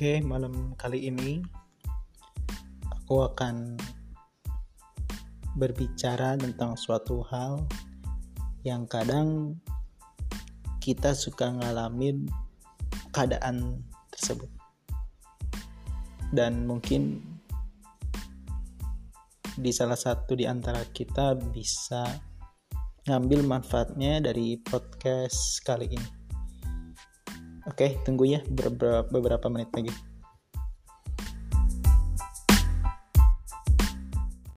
Oke, malam kali ini aku akan berbicara tentang suatu hal yang kadang kita suka ngalamin keadaan tersebut. Dan mungkin di salah satu di antara kita bisa ngambil manfaatnya dari podcast kali ini. Oke, tunggu ya beberapa, beberapa menit lagi.